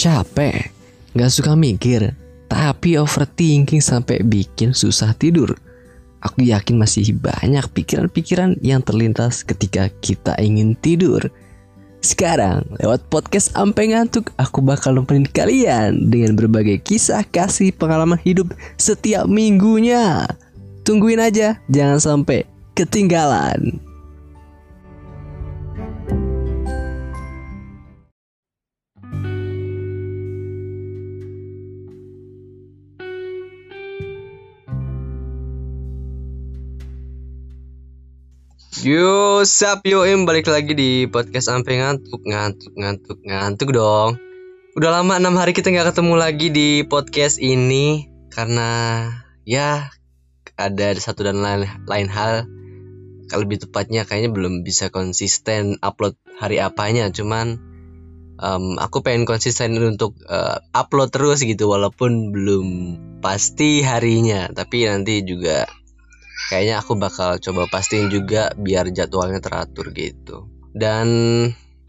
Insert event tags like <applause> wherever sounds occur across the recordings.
Capek, gak suka mikir, tapi overthinking sampai bikin susah tidur. Aku yakin masih banyak pikiran-pikiran yang terlintas ketika kita ingin tidur. Sekarang, lewat podcast Ampe Ngantuk, aku bakal nemenin kalian dengan berbagai kisah kasih pengalaman hidup setiap minggunya. Tungguin aja, jangan sampai ketinggalan. Yo, sup yo im balik lagi di podcast sampai ngantuk ngantuk ngantuk ngantuk dong. Udah lama enam hari kita nggak ketemu lagi di podcast ini karena ya ada satu dan lain lain hal. Kalau lebih tepatnya kayaknya belum bisa konsisten upload hari apanya, cuman um, aku pengen konsisten untuk uh, upload terus gitu walaupun belum pasti harinya, tapi nanti juga kayaknya aku bakal coba pastiin juga biar jadwalnya teratur gitu. Dan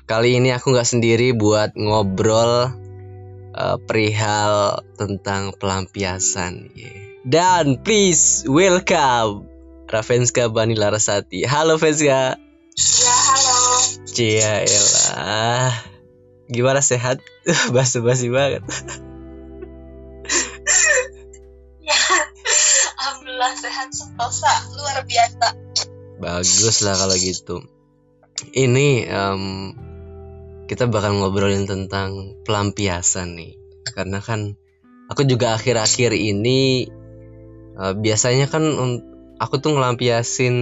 kali ini aku nggak sendiri buat ngobrol uh, perihal tentang pelampiasan. Yeah. dan please welcome Ravenska Bani Larasati halo Venska. Ya halo. Cia elah. Gimana sehat? <laughs> Basa-basi banget sentosa luar biasa. Bagus lah kalau gitu. Ini um, kita bakal ngobrolin tentang pelampiasan nih, karena kan aku juga akhir-akhir ini uh, biasanya kan aku tuh ngelampiasin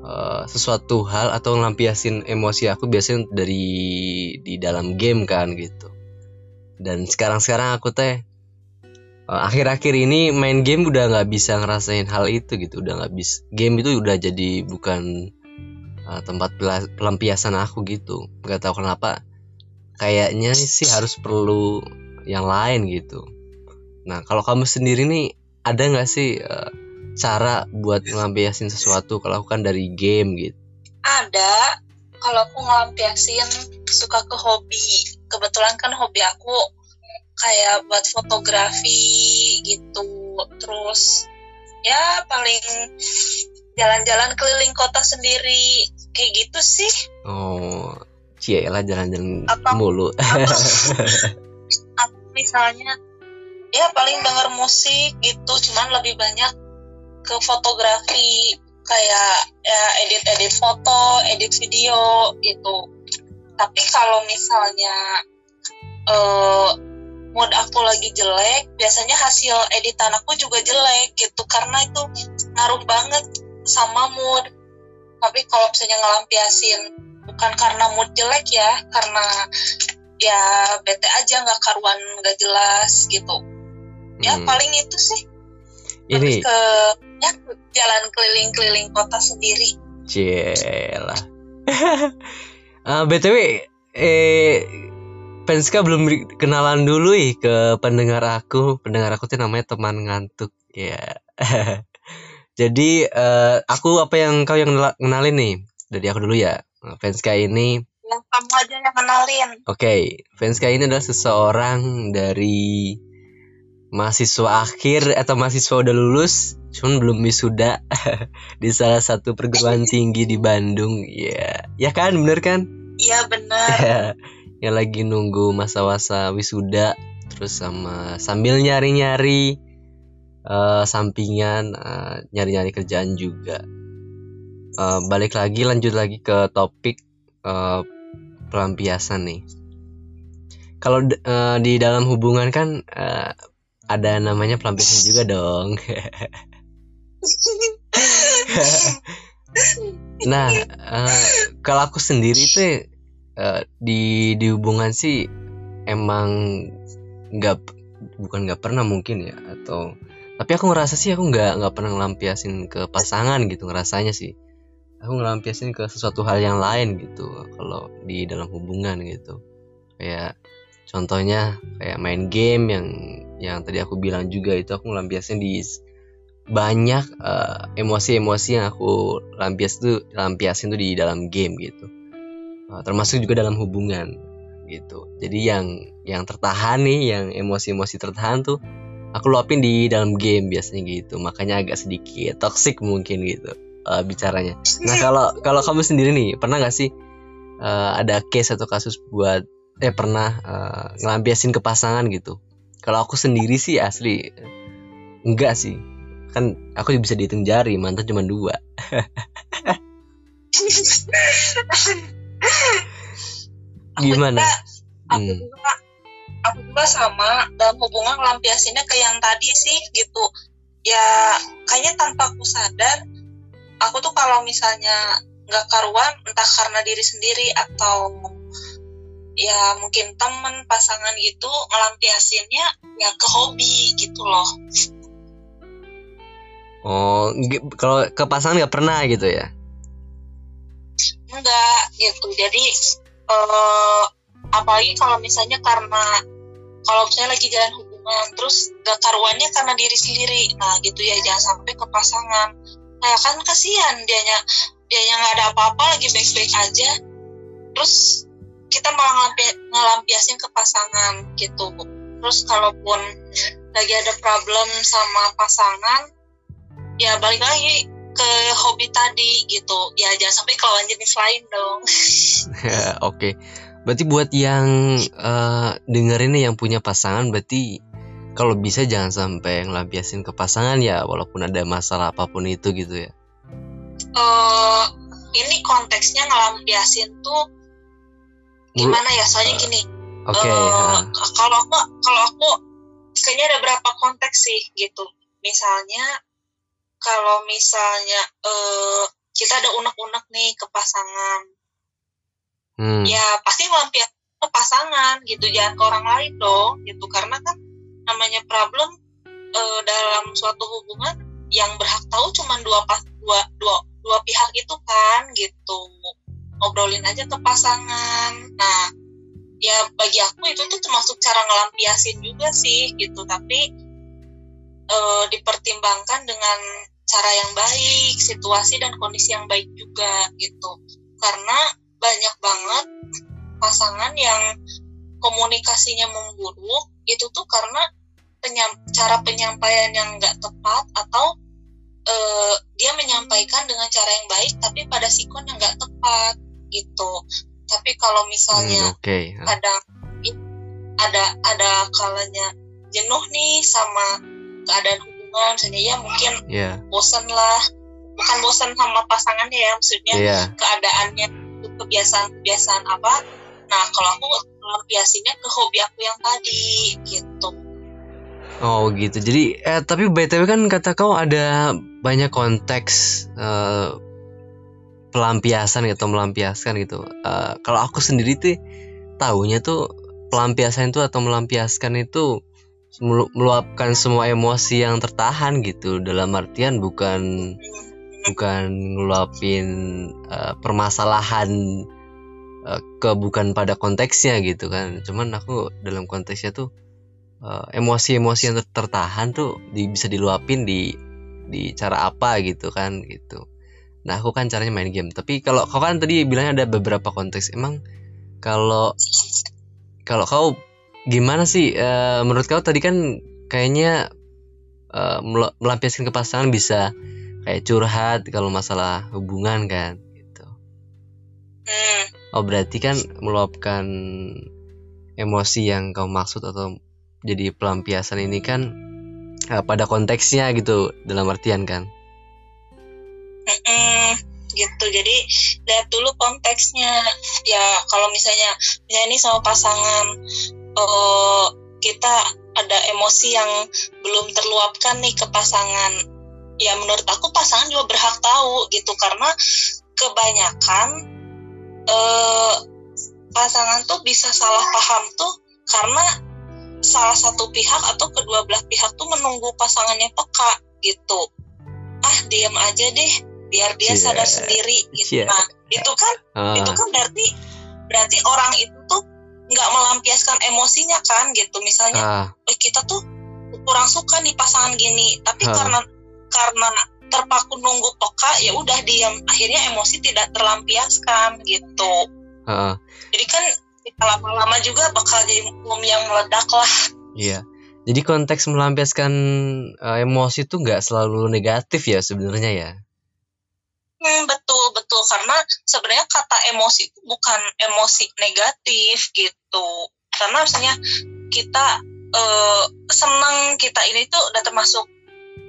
uh, sesuatu hal atau ngelampiasin emosi aku biasanya dari di dalam game kan gitu. Dan sekarang-sekarang aku teh Eh, akhir-akhir ini main game udah nggak bisa ngerasain hal itu gitu. Udah nggak bisa game itu udah jadi bukan uh, tempat pelampiasan aku gitu. Nggak tahu kenapa kayaknya sih harus perlu yang lain gitu. Nah kalau kamu sendiri nih ada nggak sih uh, cara buat ngelampiasin sesuatu? Kalau aku kan dari game gitu ada. Kalau aku ngelampiasin suka ke hobi. Kebetulan kan hobi aku kayak buat fotografi gitu. Terus ya paling jalan-jalan keliling kota sendiri. Kayak gitu sih. Oh cie lah jalan-jalan mulu. Apa, apa misalnya ya paling denger musik gitu. Cuman lebih banyak ke fotografi. Kayak ya edit-edit foto edit video gitu. Tapi kalau misalnya uh, mood aku lagi jelek biasanya hasil editan aku juga jelek gitu karena itu ngaruh banget sama mood. Tapi kalau misalnya ngelampiasin bukan karena mood jelek ya karena ya bete aja nggak karuan nggak jelas gitu. Ya hmm. paling itu sih. Ini ke ya jalan keliling-keliling kota sendiri. Cielah <laughs> uh, btw eh Penska belum kenalan dulu ih ke pendengar aku. Pendengar aku tuh namanya teman ngantuk. Ya. Yeah. <laughs> Jadi uh, aku apa yang kau yang kenalin nih? Dari aku dulu ya. Penska ini yang kamu aja yang kenalin. Oke, okay. Penska ini adalah seseorang dari mahasiswa akhir atau mahasiswa udah lulus, cuman belum wisuda <laughs> di salah satu perguruan tinggi di Bandung. Ya, yeah. ya kan, bener kan? Iya benar. <laughs> yang lagi nunggu masa-masa wisuda terus sama sambil nyari-nyari uh, sampingan uh, nyari-nyari kerjaan juga. Uh, balik lagi lanjut lagi ke topik uh, pelampiasan nih. Kalau uh, di dalam hubungan kan uh, ada namanya pelampiasan juga dong. <laughs> Nah uh, kalau aku sendiri tuh uh, di di hubungan sih emang nggak bukan nggak pernah mungkin ya atau tapi aku ngerasa sih aku nggak nggak pernah ngelampiasin ke pasangan gitu ngerasanya sih. Aku ngelampiasin ke sesuatu hal yang lain gitu kalau di dalam hubungan gitu. Kayak contohnya kayak main game yang yang tadi aku bilang juga itu aku ngelampiasin di banyak uh, emosi-emosi yang aku lampias tuh lampiasin tuh di dalam game gitu. uh, termasuk juga dalam hubungan gitu. Jadi yang yang tertahan nih yang emosi-emosi tertahan tuh aku luapin di dalam game biasanya gitu. Makanya agak sedikit toxic mungkin gitu uh, bicaranya. Nah kalau kalau kamu sendiri nih pernah nggak sih uh, ada case atau kasus buat eh pernah uh, ngelampiasin ke pasangan gitu? Kalau aku sendiri sih asli enggak sih. Kan aku bisa dihitung jari mantan cuma dua <laughs> gimana? aku hmm. juga aku juga sama dalam hubungan ngelampiasinnya ke yang tadi sih gitu. Ya kayaknya tanpa aku sadar aku tuh kalau misalnya nggak karuan entah karena diri sendiri atau ya mungkin temen pasangan gitu ngelampiasinnya ya ke hobi gitu loh. Oh kalau ke pasangan nggak pernah gitu ya enggak gitu. Jadi uh, apalagi kalau misalnya karena kalau misalnya lagi jalan hubungan terus gak karuannya karena diri sendiri. Nah gitu ya jangan sampai ke pasangan. Nah kan kasihan dianya dianya nggak ada apa-apa lagi baik-baik aja. Terus kita malah ngelampiasin ke pasangan gitu terus kalaupun lagi ada problem sama pasangan ya balik lagi ke hobi tadi gitu. Ya jangan sampai ke lawan jenis lain dong. <laughs> Ya oke. Okay. berarti buat yang uh, dengerin yang punya pasangan berarti kalau bisa jangan sampai ngelampiasin ke pasangan ya walaupun ada masalah apa pun itu gitu ya? Uh, ini konteksnya ngelampiasin tuh gimana ya? Soalnya gini oke okay, uh, kalau aku kalau aku kayaknya ada berapa konteks sih gitu. Misalnya kalau misalnya uh, kita ada unek-unek nih ke pasangan. Hmm. ya pasti ngelampiasin ke pasangan gitu. Jangan ke orang lain dong gitu. Karena kan namanya problem uh, dalam suatu hubungan yang berhak tahu cuma dua pas dua dua dua pihak itu kan gitu. Ngobrolin aja ke pasangan. Nah ya bagi aku itu tuh termasuk cara ngelampiasin juga sih gitu. Tapi e, dipertimbangkan dengan cara yang baik situasi dan kondisi yang baik juga gitu karena banyak banget pasangan yang komunikasinya memburuk itu tuh karena penyam, cara penyampaian yang nggak tepat atau uh, dia menyampaikan dengan cara yang baik tapi pada sikon yang nggak tepat gitu tapi kalau misalnya hmm, okay. ada ada ada kalanya jenuh nih sama keadaan hubungan misalnya ya mungkin yeah. bosan lah bukan bosan sama pasangannya ya maksudnya yeah. keadaannya kebiasaan-kebiasaan apa nah kalau aku lampiasinya ke hobi aku yang tadi gitu Oh gitu. Jadi eh tapi btw kan kata kau ada banyak konteks uh, pelampiasan gitu melampiaskan gitu uh, kalau aku sendiri tuh tahunya tuh pelampiasan itu atau melampiaskan itu meluapkan semua emosi yang tertahan gitu dalam artian bukan bukan ngeluapin uh, permasalahan uh, ke bukan pada konteksnya gitu kan cuman aku dalam konteksnya tuh emosi-emosi uh, yang tertahan tuh di, bisa diluapin di di cara apa gitu kan gitu Nah, aku kan caranya main game. Tapi kalau kau kan tadi bilangnya ada beberapa konteks. Emang kalau kalau kau gimana sih? Uh, menurut kau tadi kan kayaknya uh, melampiaskan ke pasangan bisa kayak curhat kalau masalah hubungan kan gitu. Hmm. Oh, berarti kan meluapkan emosi yang kau maksud atau jadi pelampiasan ini kan uh, pada konteksnya gitu dalam artian kan Mm-mm, gitu jadi lihat dulu konteksnya ya kalau misalnya misalnya ini sama pasangan uh, kita ada emosi yang belum terluapkan nih ke pasangan ya menurut aku pasangan juga berhak tahu gitu karena kebanyakan uh, pasangan tuh bisa salah paham tuh karena salah satu pihak atau kedua belah pihak tuh menunggu pasangannya peka gitu ah diam aja deh biar dia yeah. sadar sendiri gitu. Yeah. Nah, itu kan uh. itu kan berarti berarti orang itu nggak melampiaskan emosinya kan gitu. Misalnya, uh. eh, kita tuh kurang suka nih pasangan gini, tapi uh. karena karena terpaku nunggu peka ya udah diam akhirnya emosi tidak terlampiaskan gitu. Uh. Jadi kan lama-lama juga bakal jadi bom yang meledak lah iya jadi konteks melampiaskan uh, emosi itu nggak selalu negatif ya sebenarnya ya hmm, betul karena sebenarnya kata emosi itu bukan emosi negatif gitu. Karena misalnya kita uh, senang kita ini tuh udah termasuk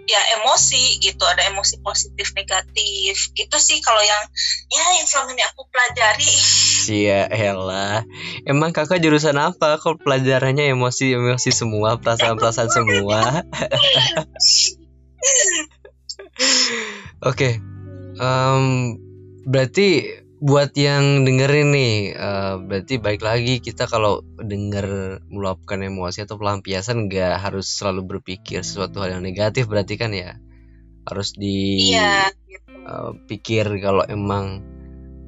ya emosi gitu. Ada emosi positif negatif. Gitu sih kalau yang ya yang selama ini aku pelajari. <laughs> Iya elah. Emang kakak jurusan apa Kok pelajarannya emosi-emosi semua Perasaan-perasaan semua? <laughs> <laughs> Oke okay. um, Berarti buat yang dengerin nih uh, berarti baik lagi kita kalau denger meluapkan emosi atau pelampiasan nggak harus selalu berpikir sesuatu hal yang negatif berarti kan ya? Harus di iya, gitu. uh, pikir kalau emang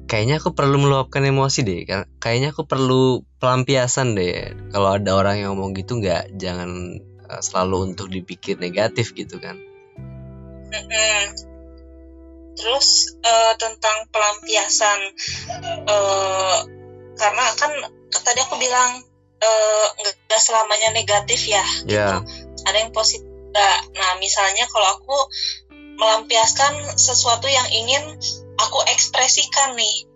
kayaknya aku perlu meluapkan emosi deh kayaknya aku perlu pelampiasan deh. Kalau ada orang yang ngomong gitu nggak jangan uh, selalu untuk dipikir negatif gitu kan? Mm terus uh, tentang pelampiasan uh, karena kan tadi aku bilang uh, nggak selamanya negatif ya yeah. gitu. ada yang positif nah misalnya kalau aku melampiaskan sesuatu yang ingin aku ekspresikan nih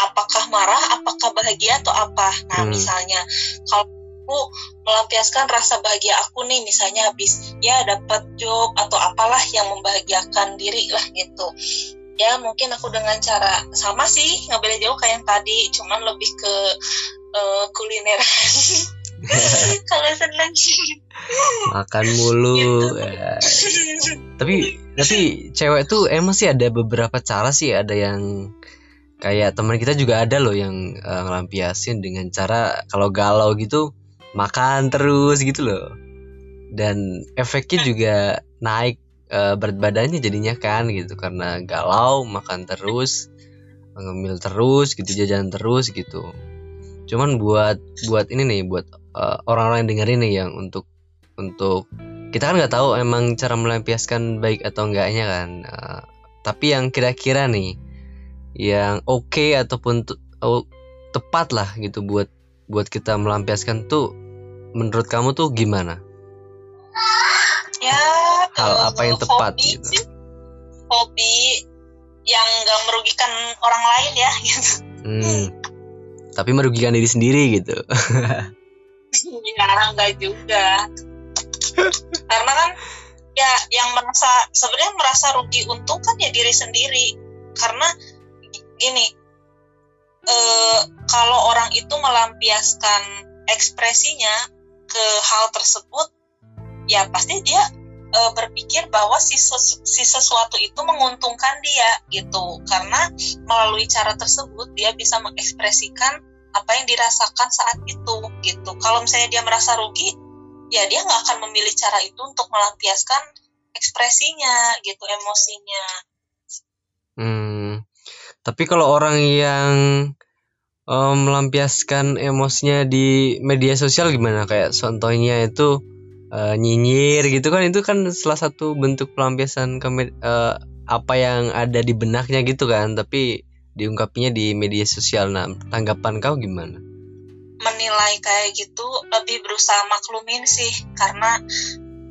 apakah marah apakah bahagia atau apa nah hmm. misalnya kalau aku melampiaskan rasa bahagia aku nih misalnya habis ya dapat job atau apalah yang membahagiakan diri lah gitu ya mungkin aku dengan cara sama sih nggak beda jauh kayak yang tadi cuman lebih ke uh, kuliner <laughs> kalau senang makan mulu gitu. ya. tapi tapi cewek tuh emang sih ada beberapa cara sih ada yang kayak teman kita juga ada loh yang uh, ngelampiasin dengan cara kalau galau gitu makan terus gitu loh. Dan efeknya juga naik uh, berat badannya jadinya kan gitu. Karena galau makan terus ngemil terus gitu jajan terus gitu. Cuman buat buat ini nih buat uh, orang-orang yang denger ini yang untuk untuk kita kan nggak tahu emang cara melampiaskan baik atau enggaknya kan. Uh, tapi yang kira-kira nih yang oke okay ataupun oh, tepat lah gitu buat buat kita melampiaskan tuh menurut kamu tuh gimana? Ya, hal apa yang tepat hobi gitu? Sih, hobi yang gak merugikan orang lain ya <laughs> gitu. Hmm. Tapi merugikan diri sendiri gitu. <laughs> ya enggak juga. Karena kan ya yang merasa sebenarnya merasa rugi untung kan ya diri sendiri. Karena gini, eh, kalau orang itu melampiaskan ekspresinya ke hal tersebut ya pasti dia e, berpikir bahwa si, si sesuatu itu menguntungkan dia gitu. Karena melalui cara tersebut dia bisa mengekspresikan apa yang dirasakan saat itu gitu. Kalau misalnya dia merasa rugi ya dia nggak akan memilih cara itu untuk melampiaskan ekspresinya gitu emosinya. Hmm. Tapi kalau orang yang um, melampiaskan emosinya di media sosial gimana? Kayak contohnya itu uh, nyinyir gitu kan? Itu kan salah satu bentuk pelampiasan ke uh, apa yang ada di benaknya gitu kan? Tapi diungkapinya di media sosial. Nah tanggapan kau gimana? Menilai kayak gitu lebih berusaha maklumin sih karena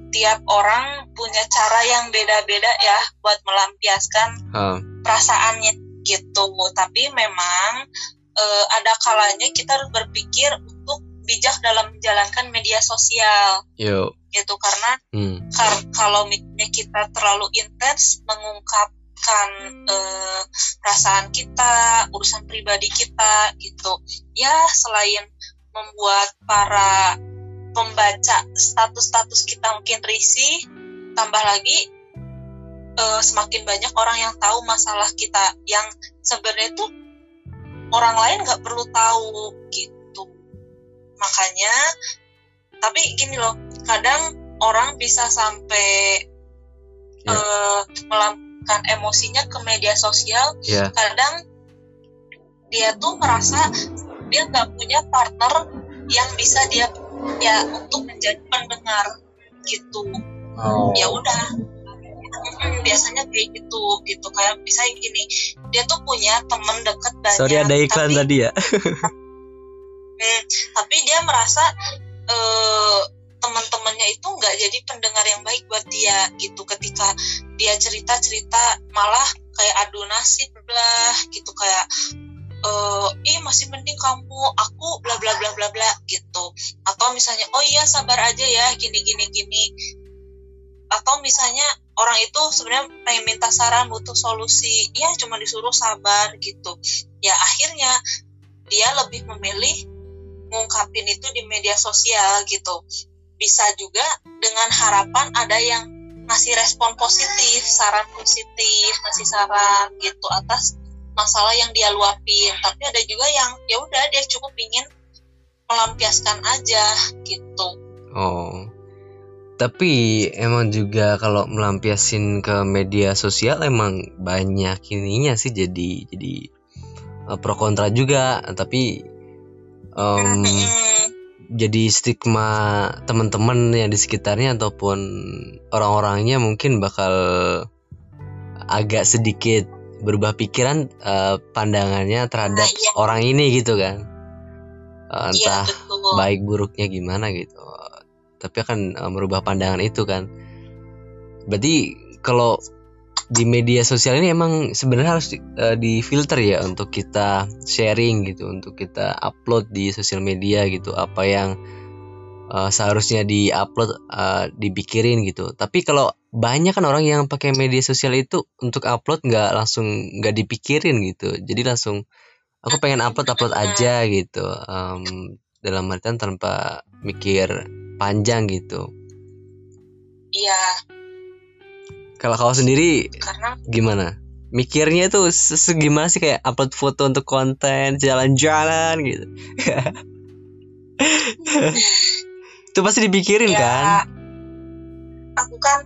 tiap orang punya cara yang beda-beda ya buat melampiaskan huh. perasaannya gitu. Tapi memang uh, ada kalanya kita harus berpikir untuk bijak dalam menjalankan media sosial. Yo. Gitu karena hmm. kar kalau misalnya kita terlalu intens mengungkapkan uh, perasaan kita, urusan pribadi kita gitu. Ya selain membuat para pembaca status-status kita mungkin risih, tambah lagi uh, semakin banyak orang yang tahu masalah kita yang sebenarnya tuh orang lain nggak perlu tahu gitu makanya tapi gini loh kadang orang bisa sampai yeah. Ya. uh, melakukan emosinya ke media sosial yeah. kadang dia tuh merasa dia nggak punya partner yang bisa dia ya untuk menjadi pendengar gitu oh. ya udah biasanya kayak gitu gitu. Kayak bisa gini dia tuh punya temen deket banyak sorry ada iklan tapi, tadi ya? <laughs> Hmm, tapi dia merasa uh, teman-temannya itu nggak jadi pendengar yang baik buat dia gitu. Ketika dia cerita cerita malah kayak adu nasib lah gitu. Kayak uh, ih masih mending kamu aku bla bla bla bla bla gitu. Atau misalnya oh iya sabar aja ya gini gini gini. Atau misalnya orang itu sebenarnya pengen minta saran butuh solusi ya cuma disuruh sabar gitu ya akhirnya dia lebih memilih ngungkapin itu di media sosial gitu bisa juga dengan harapan ada yang ngasih respon positif, saran positif, ngasih saran gitu atas masalah yang dia luapin. Tapi ada juga yang ya udah dia cukup ingin melampiaskan aja gitu. Oh. Tapi emang juga kalau melampiasin ke media sosial emang banyak ininya sih jadi jadi uh, pro kontra juga. Tapi um, jadi stigma teman-teman yang di sekitarnya ataupun orang-orangnya mungkin bakal agak sedikit berubah pikiran uh, pandangannya terhadap nah, iya. orang ini gitu kan uh, entah iya, baik buruknya gimana gitu tapi akan uh, merubah pandangan itu kan. Berarti kalau di media sosial ini emang sebenarnya harus di, uh, difilter ya untuk kita sharing gitu untuk kita upload di sosial media gitu. Apa yang uh, seharusnya diupload dipikirin gitu. Tapi kalau banyak kan orang yang pakai media sosial itu untuk upload nggak langsung nggak dipikirin gitu. Jadi langsung aku pengen upload upload aja gitu. Um, dalam artian tanpa mikir panjang gitu iya kalau kau sendiri Karena gimana? Mikirnya tuh segimana sih kayak upload foto untuk konten jalan-jalan gitu. <laughs> itu pasti dipikirin ya, kan? Aku kan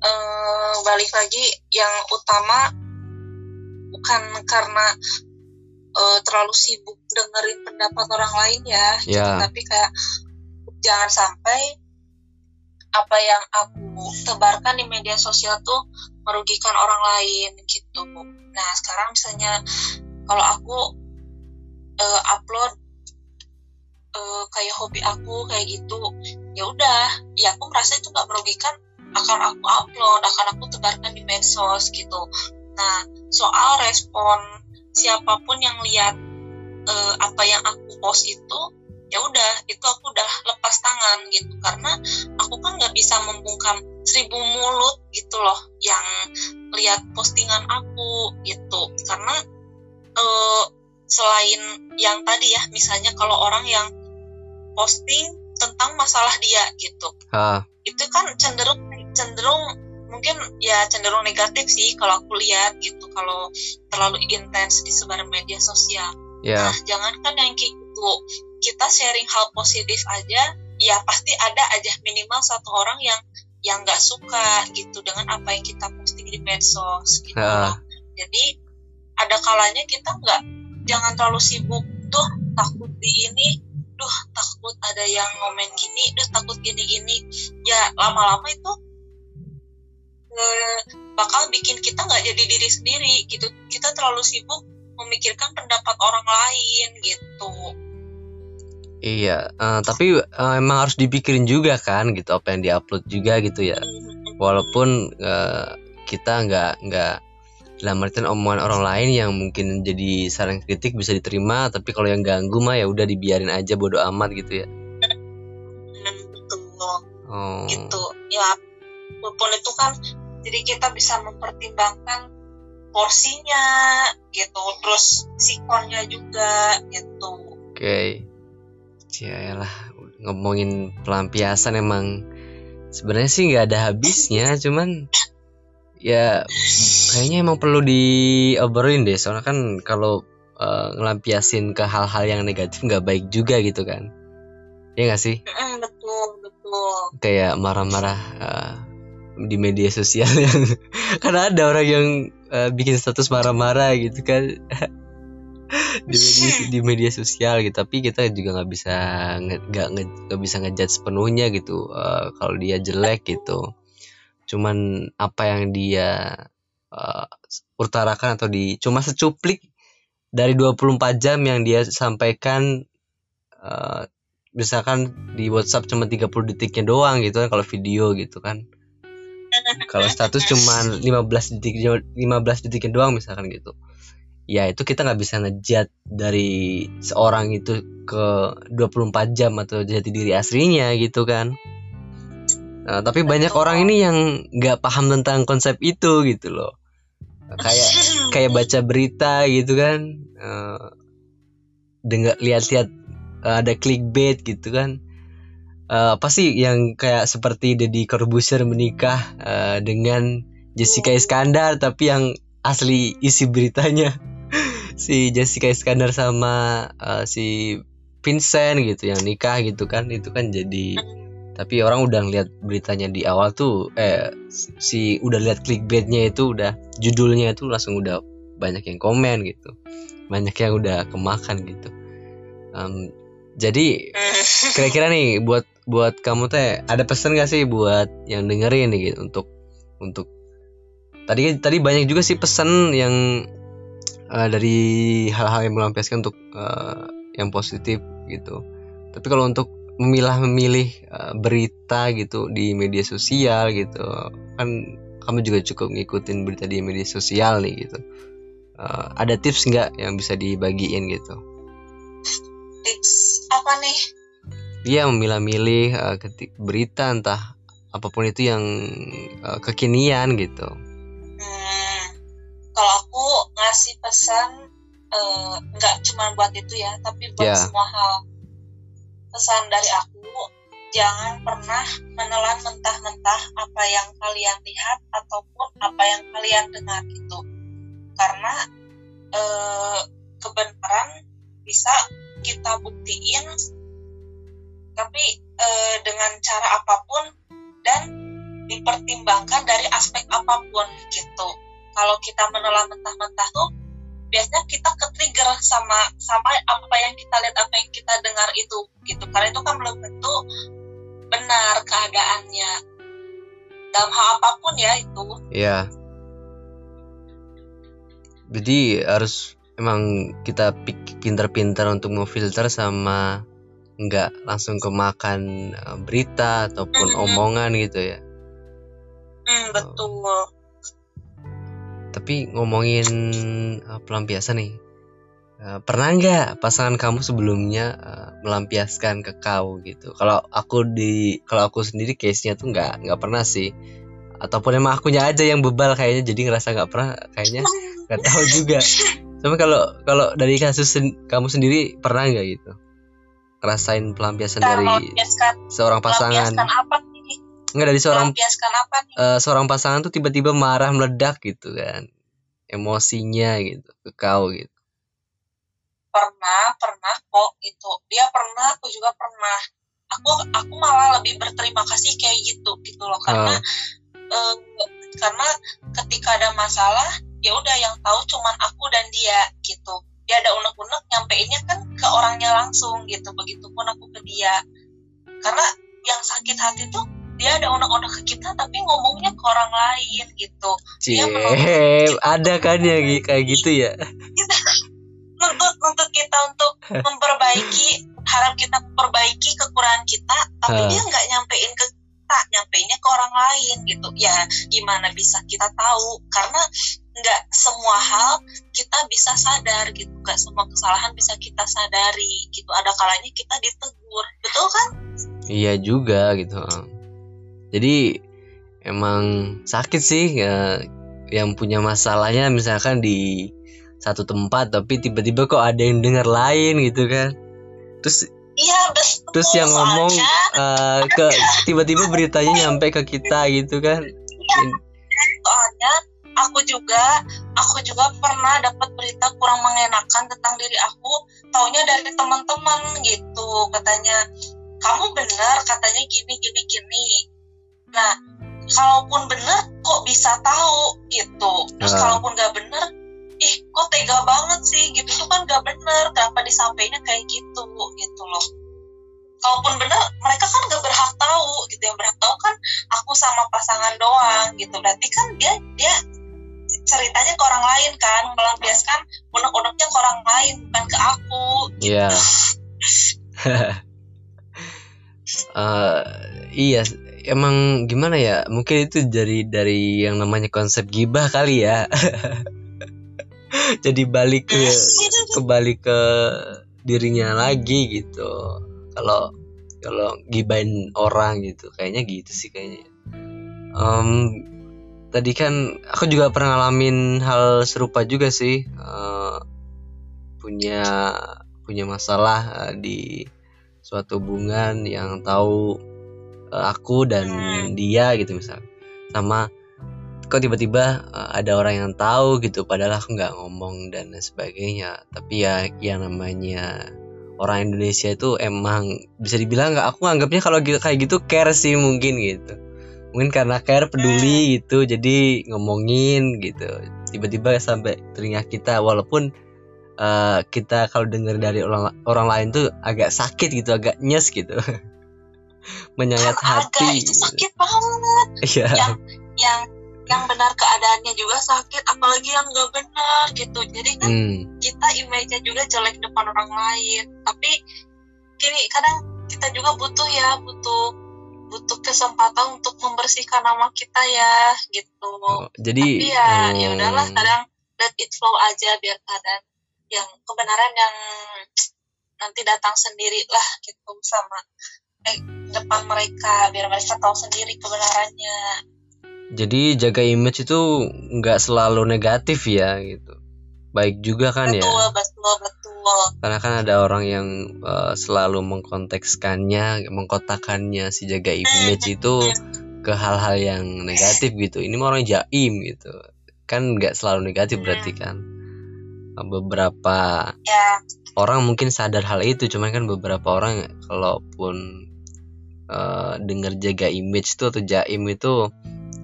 uh, balik lagi yang utama bukan karena uh, terlalu sibuk dengerin pendapat orang lain ya, ya. tapi kayak jangan sampai apa yang aku tebarkan di media sosial tuh merugikan orang lain gitu. Nah sekarang misalnya kalau aku uh, upload uh, kayak hobi aku kayak gitu, ya udah, ya aku merasa itu nggak merugikan akan aku upload, akan aku tebarkan di medsos gitu. Nah soal respon siapa pun yang lihat uh, apa yang aku post itu ya udah itu aku udah lepas tangan gitu. Karena aku kan nggak bisa membungkam seribu mulut gitu loh yang lihat postingan aku gitu. Karena uh, selain yang tadi ya misalnya kalau orang yang posting tentang masalah dia gitu. Ha. itu kan cenderung cenderung mungkin ya cenderung negatif sih kalau aku lihat gitu kalau terlalu intens di sebar media sosial. Yeah. nah jangankan yang kayak gitu kita sharing hal positif aja ya pasti ada aja minimal satu orang yang yang nggak suka gitu dengan apa yang kita posting di medsos gitu uh. jadi ada kalanya kita nggak jangan terlalu sibuk tuh takut di ini duh takut ada yang ngomen gini duh takut gini gini. Ya lama-lama itu eh, bakal bikin kita nggak jadi diri sendiri gitu. Kita terlalu sibuk memikirkan pendapat orang lain gitu Iya, uh, tapi uh, emang harus dipikirin juga kan gitu apa yang diupload juga gitu ya. Walaupun uh, kita nggak nggak dalam artian omongan orang lain yang mungkin jadi saran kritik bisa diterima, tapi kalau yang ganggu mah ya udah dibiarin aja bodo amat gitu ya. Betul. Oh. Gitu. Ya, walaupun itu kan jadi kita bisa mempertimbangkan porsinya gitu, terus sikonnya juga gitu. Oke. Okay ya lah ngomongin pelampiasan emang sebenarnya sih nggak ada habisnya cuman ya kayaknya emang perlu diobrolin deh. Soalnya kan kalau uh, ngelampiasin ke hal-hal yang negatif nggak baik juga gitu kan. Ya nggak sih? Betul betul. Kayak marah-marah uh, di media sosial <laughs> yang karena ada orang yang uh, bikin status marah-marah gitu kan <laughs> <laughs> di media, di media sosial gitu. Tapi kita juga nggak bisa nggak nggak bisa ngejudge sepenuhnya gitu uh, kalau dia jelek gitu. Cuman apa yang dia uh, utarakan atau di cuma secuplik dari 24 jam yang dia sampaikan uh, misalkan di WhatsApp cuma 30 detiknya doang gitu kan kalau video gitu kan. Kalau status cuma 15 detik 15 detiknya doang misalkan gitu ya itu kita nggak bisa ngejat dari seorang itu ke 24 jam atau jati diri aslinya gitu kan. Nah, tapi banyak orang ini yang nggak paham tentang konsep itu gitu loh. Kayak kayak baca berita gitu kan uh, dengar lihat-lihat uh, ada clickbait gitu kan. Uh, apa sih yang kayak seperti Deddy Corbuzier menikah uh, dengan Jessica Iskandar tapi yang asli isi beritanya si Jessica Iskandar sama uh, si Vincent gitu yang nikah gitu kan itu kan jadi tapi orang udah ngeliat beritanya di awal tuh eh si udah lihat clickbaitnya itu udah judulnya itu langsung udah banyak yang komen gitu. Banyak yang udah kemakan gitu. Um, jadi kira-kira nih buat buat kamu teh ada pesan gak sih buat yang dengerin nih gitu untuk untuk tadi tadi banyak juga sih pesan yang uh, dari hal-hal yang melampiaskan untuk uh, yang positif gitu. Tapi kalau untuk memilah memilih uh, berita gitu di media sosial gitu kan kamu juga cukup ngikutin berita di media sosial nih gitu. Uh, ada tips nggak yang bisa dibagiin gitu? Tips apa nih? Iya memilah-milih uh, ketik berita entah apa pun itu yang uh, kekinian gitu. Hmm, kalau aku ngasih pesan nggak uh, cuma buat itu ya tapi buat yeah. semua hal. Pesan dari aku jangan pernah menelan mentah-mentah apa yang kalian lihat ataupun apa yang kalian dengar itu karena e, kebenaran bisa kita buktiin tapi e, dengan cara apa pun dan dipertimbangkan dari aspek apa pun gitu kalau kita menelan mentah-mentah tuh biasanya kita ke trigger sama sama apa yang kita lihat apa yang kita dengar itu gitu. Karena itu kan belum tentu benar keadaannya. Dalam hal apa pun ya itu. Iya. Jadi harus emang kita pinter-pinter untuk memfilter sama nggak langsung kemakan eh, berita ataupun mm -hmm. omongan gitu ya. Mm, betul tapi ngomongin uh, pelampiasan nih uh, pernah nggak pasangan kamu sebelumnya uh, melampiaskan ke kau gitu? Kalau aku di kalau aku sendiri case nya tuh nggak nggak pernah sih. Ataupun emang akunya aja yang bebal kayaknya jadi ngerasa nggak pernah kayaknya nggak tahu juga. Tapi kalau kalau dari kasus sen kamu sendiri pernah nggak gitu? Ngerasain pelampiasan dari seorang pasangan? apa Enggak dari seorang apa nih? Uh, seorang pasangan tuh tiba-tiba marah meledak gitu kan. Emosinya gitu ke kau gitu. Pernah, pernah kok gitu. Dia pernah, aku juga pernah. Aku aku malah lebih berterima kasih kayak gitu gitu loh karena uh. uh, karena ketika ada masalah ya udah yang tahu cuman aku dan dia gitu. Dia ada unek-unek nyampeinnya kan ke orangnya langsung gitu. Begitupun aku ke dia. Karena yang sakit hati tuh dia ada unek-unek ke kita tapi ngomongnya ke orang lain gitu. Cie, dia <laughs> ada kan ya kayak gitu ya? Nuntut nuntut kita untuk memperbaiki harap kita memperbaiki kekurangan kita tapi huh. dia nggak nyampein ke kita nyampeinnya ke orang lain gitu. Ya gimana bisa kita tahu? Karena nggak semua hal kita bisa sadar gitu. Nggak semua kesalahan bisa kita sadari gitu. Ada kalanya kita ditegur betul kan? Iya juga gitu jadi emang sakit sih ya, yang punya masalahnya misalkan di satu tempat tapi tiba-tiba kok ada yang dengar lain gitu kan terus Iya betul. Terus yang ngomong uh, ke tiba-tiba beritanya nyampe ke kita gitu kan? Iya. Soalnya aku juga aku juga pernah dapat berita kurang mengenakan tentang diri aku, taunya dari teman-teman gitu katanya kamu benar katanya gini gini gini nah kalaupun bener kok bisa tahu gitu terus uh. kalaupun nggak bener ih kok tega banget sih gitu tuh kan nggak bener kenapa disampaikan kayak gitu gitu loh kalaupun bener mereka kan nggak berhak tahu gitu yang berhak tahu kan aku sama pasangan doang gitu berarti kan dia dia ceritanya ke orang lain kan melampiaskan unek-uneknya ke orang lain bukan ke aku gitu. yeah. uh, iya <laughs> <laughs> emang gimana ya mungkin itu dari dari yang namanya konsep gibah kali ya. <laughs> Jadi balik ke kembali ke dirinya lagi gitu. Kalau kalau gibain orang gitu kayaknya gitu sih kayaknya. Um, tadi kan aku juga pernah ngalamin hal serupa juga sih. Uh, punya punya masalah uh, di suatu hubungan yang tahu aku dan dia gitu misal. Sama kok tiba-tiba uh, ada orang yang tahu gitu padahal aku nggak ngomong dan sebagainya. Tapi ya yang namanya orang Indonesia itu emang bisa dibilang nggak aku anggapnya kalau gitu kayak gitu care sih mungkin gitu. Mungkin karena care peduli gitu jadi ngomongin gitu. Tiba-tiba sampai teringat kita walaupun uh, kita kalau dengar dari orang orang lain tuh agak sakit gitu agak nyes gitu <laughs> menyayat hati. itu sakit banget. Iya. Yang yang yang benar keadaannya juga sakit apalagi yang nggak benar gitu. Jadi kan hmm. kita image-nya juga jelek depan orang lain. Tapi gini kadang kita juga butuh ya butuh butuh kesempatan untuk membersihkan nama kita ya gitu. Oh, jadi tapi ya hmm, ya udahlah kadang let it flow aja biar keadaan yang kebenaran yang nanti datang sendiri lah gitu sama eh, depan mereka biar mereka tahu sendiri kebenarannya. Jadi jaga image itu nggak selalu negatif ya gitu. Baik juga kan ya? Betul betul betul. Karena kan ada orang yang uh, selalu mengkontekskannya mengkotakannya si jaga image itu ke hal-hal yang negatif gitu. Ini mah orang jaim gitu. Kan nggak selalu negatif berarti kan? Beberapa ya. orang mungkin sadar hal itu cuman kan beberapa orang kalaupun uh, dengar jaga image itu atau jaim itu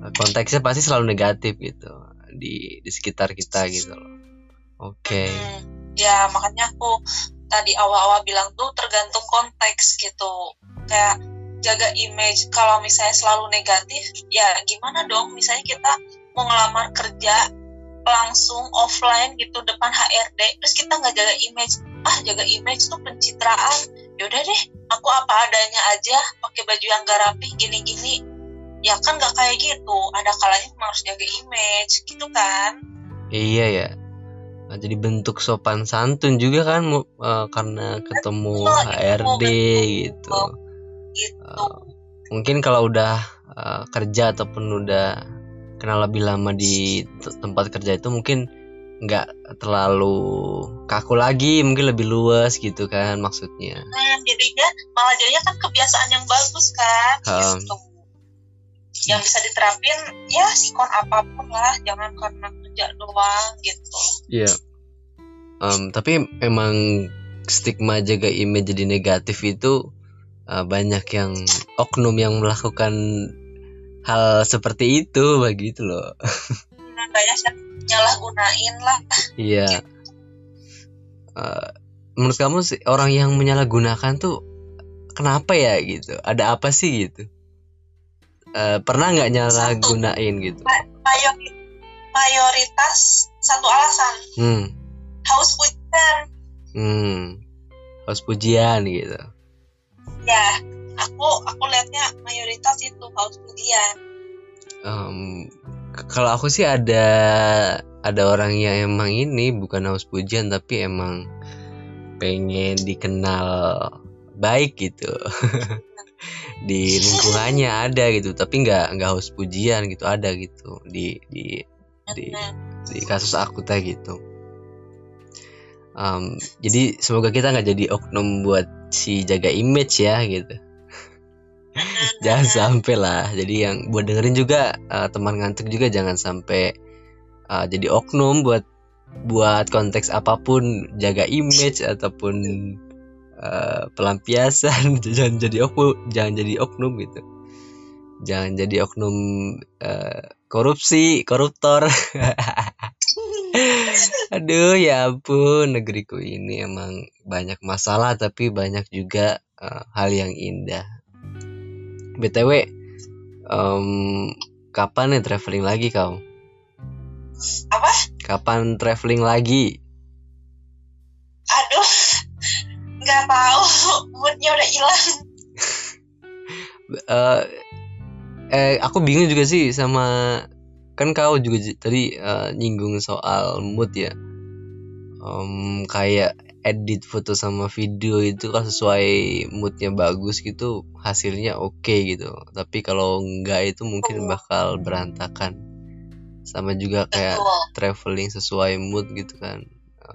uh, konteksnya pasti selalu negatif gitu di di sekitar kita gitu loh. Oke. Hmm, ya makanya aku tadi awal-awal bilang tuh tergantung konteks gitu. Kayak jaga image kalau misalnya selalu negatif ya gimana dong? Misalnya kita mau ngelamar kerja langsung offline gitu depan HRD terus kita nggak jaga image. Ah jaga image tuh pencitraan yaudah deh aku apa adanya aja pakai baju yang gak rapi gini-gini. Ya kan nggak kayak gitu ada kalanya harus jaga image gitu kan? Iya ya Nah, jadi bentuk sopan santun juga kan uh, karena ketemu Betul, HRD betul. gitu. Gitu. Uh, mungkin kalau udah uh, kerja ataupun udah kenal lebih lama di tempat kerja itu mungkin nggak terlalu kaku lagi mungkin lebih luas gitu kan maksudnya Nah, jadinya malah jadinya kan kebiasaan yang bagus kan Um. gitu. Yang bisa diterapin ya sikon apa pun lah, jangan karena kerja doang gitu. Iya. Em, tapi emang stigma jaga image jadi negatif itu uh, banyak yang oknum yang melakukan hal seperti itu begitu loh. <laughs> Banyak yang nyalah gunain lah. Iya. Eh, menurut kamu sih orang yang menyalahgunakan tuh kenapa ya gitu? Ada apa sih gitu? Eh, pernah nggak nyalahgunain gitu? Mayor- mayoritas satu alasan Hmm, haus pujian. hmm, harus pujian gitu. Ya, aku aku lihatnya mayoritas itu haus pujian. K- kalau aku sih ada ada orang yang emang ini bukan haus pujian tapi emang pengen dikenal baik gitu. <laughs> Di lingkungannya ada gitu tapi nggak nggak haus pujian gitu ada gitu. Di di di di kasus aku teh gitu. Em, jadi semoga kita nggak jadi oknum buat si jaga image ya gitu jangan sampai lah. Jadi yang buat dengerin juga eh, teman ngantuk juga jangan sampai eh, jadi oknum buat buat konteks apa pun. Jaga image ataupun eh, pelampiasan. <laughs> Jangan jadi oknum jangan jadi oknum gitu. Jangan jadi oknum eh, korupsi koruptor. <laughs> Aduh ya ampun. Negeriku ini emang banyak masalah tapi banyak juga eh, hal yang indah btw em, kapan nih traveling lagi kau Apa? kapan traveling lagi Aduh, nggak tahu. moodnya udah hilang uh, <laughs> eh aku bingung juga sih sama kan kau juga tadi uh, nyinggung soal mood ya um, kayak edit foto sama video itu kan sesuai moodnya bagus gitu hasilnya oke okay gitu. Tapi kalau enggak itu mungkin bakal berantakan. Sama juga kayak traveling sesuai mood gitu kan.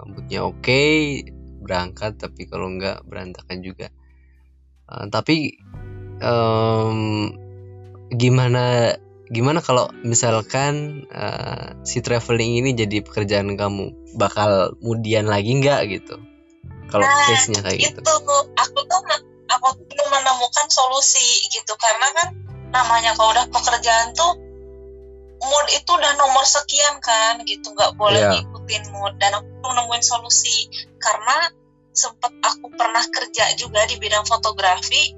Moodnya oke okay, berangkat tapi kalau enggak berantakan juga. Uh, tapi um, gimana gimana kalau misalkan uh, si traveling ini jadi pekerjaan kamu? Bakal kemudian lagi nggak gitu kalau nah, case-nya kayak gitu. itu aku tuh aku tuh menemukan solusi gitu. Karena kan namanya kalau udah pekerjaan tuh mood itu udah nomor sekian kan gitu. Nggak boleh yeah. ngikutin mood. Dan aku tuh nemuin solusi. Karena sempet aku pernah kerja juga di bidang fotografi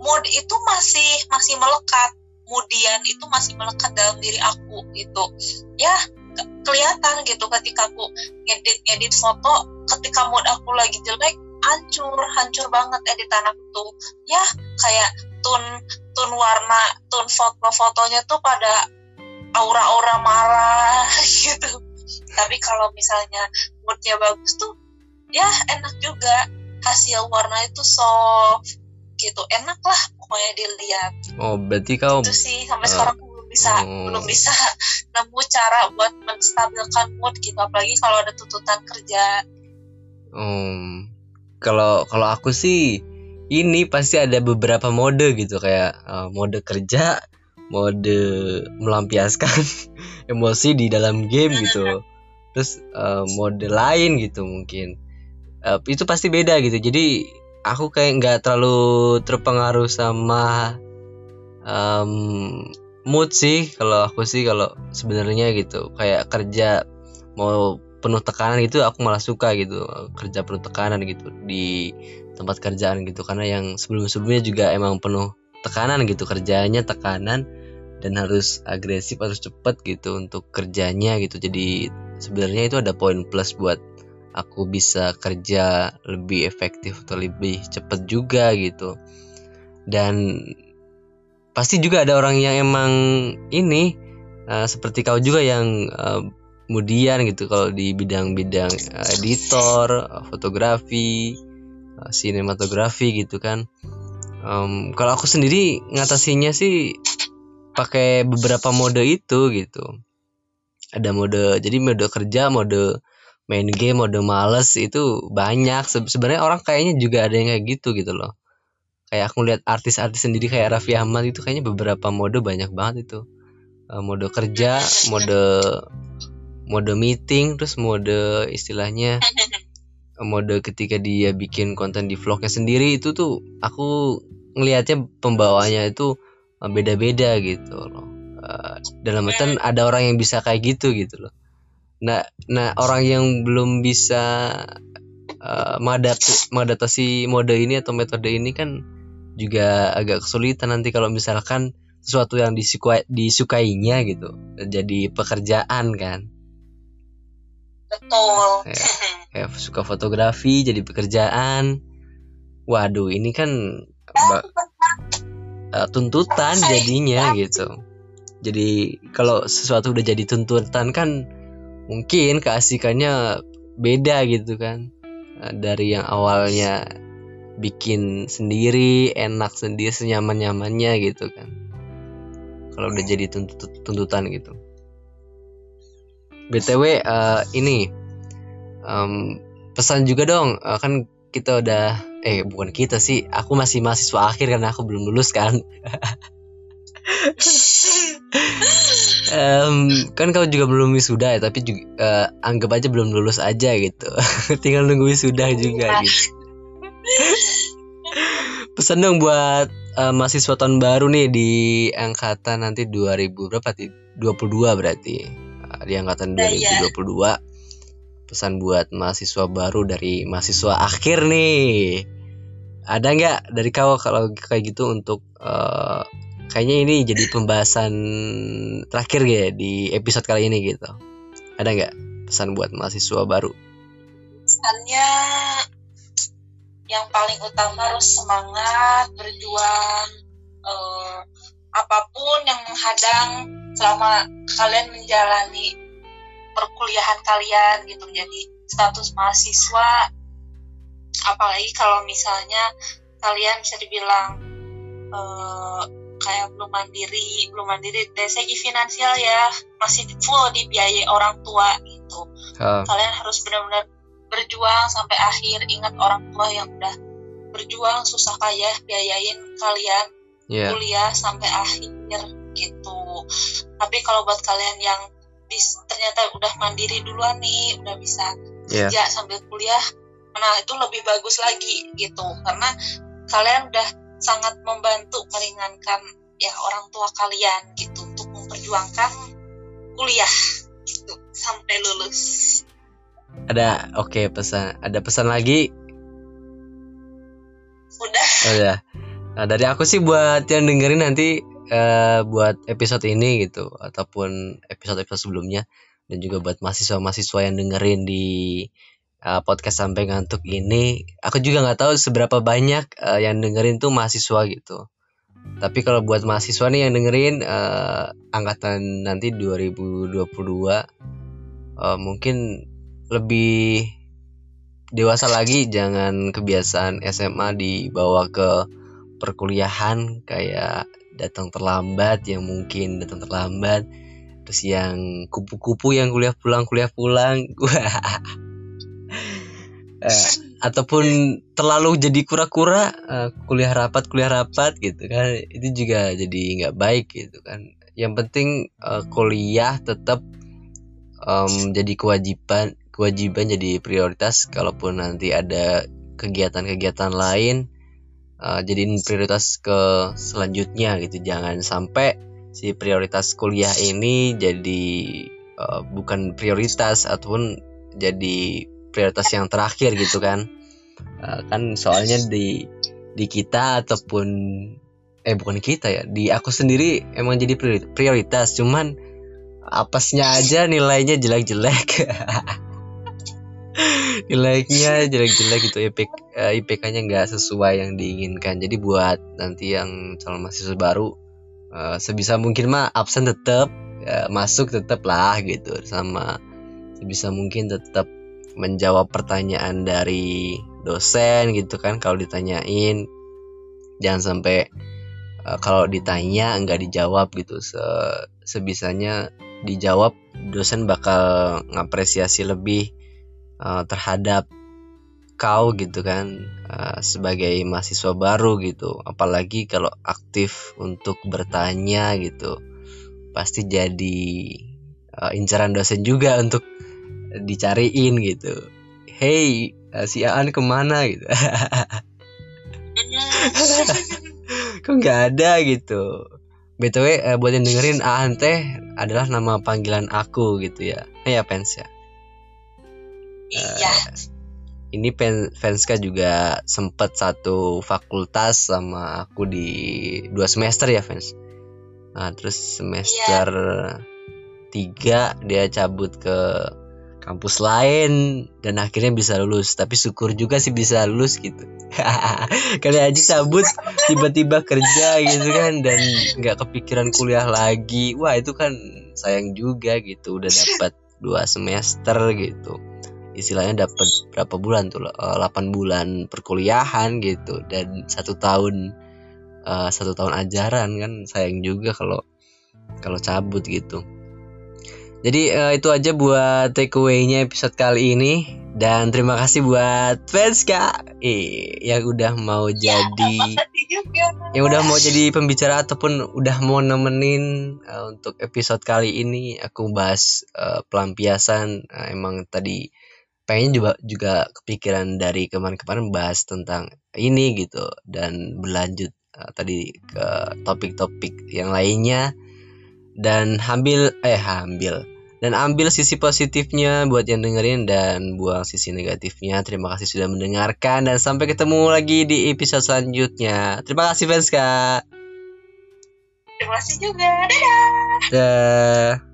mood itu masih masih melekat. Kemudian itu masih melekat dalam diri aku gitu. Ya kelihatan gitu. Ketika aku ngedit ngedit foto ketika mood aku lagi jelek hancur hancur banget editan aku tuh. Ya kayak tone tone warna tone foto-fotonya tuh pada aura-aura marah <laughs> gitu. Tapi kalau misalnya moodnya bagus tuh ya enak juga. Hasil warna itu soft gitu. Enak lah pokoknya dilihat. Oh berarti kau itu sih sampai uh, sekarang belum bisa oh. belum bisa <laughs> nemu cara buat menstabilkan mood gitu. Apalagi kalau ada tuntutan kerja um, kalau kalau aku sih ini pasti ada beberapa mode gitu kayak uh, mode kerja mode melampiaskan <laughs> emosi di dalam game gitu. Terus uh, mode lain gitu mungkin. Uh, itu pasti beda gitu. Jadi aku kayak nggak terlalu terpengaruh sama um, mood sih kalau aku sih kalau sebenarnya gitu. Kayak kerja mau penuh tekanan itu aku malah suka gitu kerja penuh tekanan gitu di tempat kerjaan gitu. Karena yang sebelum-sebelumnya juga emang penuh tekanan gitu kerjanya tekanan dan harus agresif harus cepet gitu untuk kerjanya gitu. Jadi sebenarnya itu ada poin plus buat aku bisa kerja lebih efektif atau lebih cepat juga gitu. Dan pasti juga ada orang yang emang ini uh, seperti kau juga yang uh, kemudian gitu kalau di bidang-bidang uh, editor fotografi uh, sinematografi gitu kan. Um, kalau aku sendiri ngatasinya sih pakai beberapa mode itu gitu. Ada mode jadi mode kerja mode main game mode males itu banyak. Se sebenarnya orang kayaknya juga ada yang kayak gitu gitu loh. Kayak aku lihat artis-artis sendiri kayak Raffi Ahmad itu kayaknya beberapa mode banyak banget itu. Uh, mode kerja mode mode meeting terus mode istilahnya <laughs> mode ketika dia bikin konten di vlognya sendiri itu tuh aku ngelihatnya pembawanya itu eh, beda-beda gitu loh. Uh, dalam artian ada orang yang bisa kayak gitu gitu loh. Nah nah orang yang belum bisa uh, mengadaptasi mode ini atau metode ini kan juga agak kesulitan nanti kalau misalkan sesuatu yang disukai disukainya gitu jadi pekerjaan kan betul. Ya, ya suka fotografi jadi pekerjaan. Waduh ini kan uh, tuntutan jadinya gitu. Jadi kalau sesuatu udah jadi tuntutan kan mungkin keasikannya beda gitu kan. Eh, dari yang awalnya bikin sendiri enak sendiri senyaman nyamannya gitu kan. Kalau udah jadi tuntut tuntutan gitu btw uh, eh, ini um, pesan juga dong. Uh, kan kita udah eh bukan kita sih aku masih mahasiswa akhir karena aku belum lulus kan. <laughs> Um, kan kau juga belum wisuda ya tapi juga uh, anggap aja belum lulus aja gitu. <laughs> Tinggal nunggu wisuda juga iya. gitu. Pesan dong buat uh, mahasiswa tahun baru nih di angkatan nanti 2000 berapa 22 berarti di angkatan 2022 iya. pesan buat mahasiswa baru dari mahasiswa akhir nih. Ada nggak dari kau kalau kayak gitu untuk uh, kayaknya ini jadi pembahasan terakhir ya di episode kali ini gitu. Ada nggak pesan buat mahasiswa baru? Pesannya yang paling utama harus semangat berjuang uh, apa pun yang menghadang selama kalian menjalani perkuliahan kalian gitu jadi status mahasiswa apalagi kalau misalnya kalian bisa dibilang uh, kayak belum mandiri belum mandiri dari segi finansial ya masih full dibiayai orang tua gitu uh. kalian harus benar-benar berjuang sampai akhir ingat orang tua yang udah berjuang susah payah biayain kalian yeah. kuliah sampai akhir gitu tapi kalau buat kalian yang bis, ternyata udah mandiri duluan nih udah bisa yeah. kerja sambil kuliah nah itu lebih bagus lagi gitu karena kalian udah sangat membantu meringankan ya orang tua kalian gitu untuk memperjuangkan kuliah gitu sampai lulus. Ada oke okay, pesan ada pesan lagi? Udah. Udah. Nah, dari aku sih buat yang dengerin nanti uh, buat episode ini gitu ataupun episode-episode sebelumnya dan juga buat mahasiswa-mahasiswa yang dengerin di uh, podcast sampai ngantuk ini. Aku juga nggak tahu seberapa banyak uh, yang dengerin tuh mahasiswa gitu. Tapi kalau buat mahasiswa nih yang dengerin uh, angkatan nanti 2022 uh, mungkin lebih dewasa lagi jangan kebiasaan SMA dibawa ke perkuliahan kayak datang terlambat yang mungkin datang terlambat terus yang kupu-kupu yang kuliah pulang kuliah pulang. <laughs> Eh, ataupun terlalu jadi kura-kura uh, kuliah rapat kuliah rapat gitu kan. Itu juga jadi nggak baik gitu kan. Yang penting uh, kuliah tetap um, jadi kewajiban kewajiban jadi prioritas kalaupun nanti ada kegiatan-kegiatan lain uh, jadiin prioritas ke selanjutnya gitu. Jangan sampai si prioritas kuliah ini jadi uh, bukan prioritas ataupun jadi prioritas yang terakhir gitu kan. Uh, kan soalnya di di kita ataupun eh bukan kita ya di aku sendiri emang jadi prioritas. Cuman apesnya aja nilainya jelek-jelek <laughs> nilainya jelek-jelek gitu. IPK, uh, IPK-nya nggak sesuai yang diinginkan. Jadi buat nanti yang calon mahasiswa baru uh, sebisa mungkin mah absen tetap uh, masuk tetap lah gitu. Sama sebisa mungkin tetap menjawab pertanyaan dari dosen gitu kan kalau ditanyain. Jangan sampai uh, kalau ditanya nggak dijawab gitu. Se sebisanya dijawab dosen bakal ngapresiasi lebih uh, terhadap kau gitu kan uh, sebagai mahasiswa baru gitu. Apalagi kalau aktif untuk bertanya gitu pasti jadi uh, incaran dosen juga <laughs> untuk dicariin gitu. Hey si Aan ke mana gitu? <laughs> Kok nggak ada gitu? Btw uh, buat yang dengerin Aan teh adalah nama panggilan aku gitu ya. Ya fans ya iya. Uh, ini Fanska juga sempet satu fakultas sama aku di dua semester ya fans nah terus semester iya. tiga dia cabut ke kampus lain dan akhirnya bisa lulus. Tapi syukur juga sih bisa lulus gitu. <laughs> Kali aja cabut tiba-tiba kerja gitu kan dan nggak kepikiran kuliah lagi. Wah itu kan sayang juga gitu udah dapat dua semester gitu istilahnya dapat berapa bulan tuh 8 eh, bulan perkuliahan gitu. Dan satu tahun uh, satu tahun ajaran kan sayang juga kalau kalau cabut gitu. Jadi uh, itu aja buat takeaway-nya episode kali ini. Dan terima kasih buat fans kak. Eh, yang udah mau ya, jadi yang udah mau jadi pembicara ataupun udah mau nemenin uh, untuk episode kali ini. Aku bahas uh, pelampiasan uh, emang tadi pengen juga juga kepikiran dari kemarin-kemarin bahas tentang ini gitu dan berlanjut uh, tadi ke topik-topik yang lainnya dan ambil eh ambil dan ambil sisi positifnya buat yang dengerin dan buang sisi negatifnya. Terima kasih sudah mendengarkan dan sampai ketemu lagi di episode selanjutnya. Terima kasih fans kak. Terima kasih juga. Dadah. Dadah.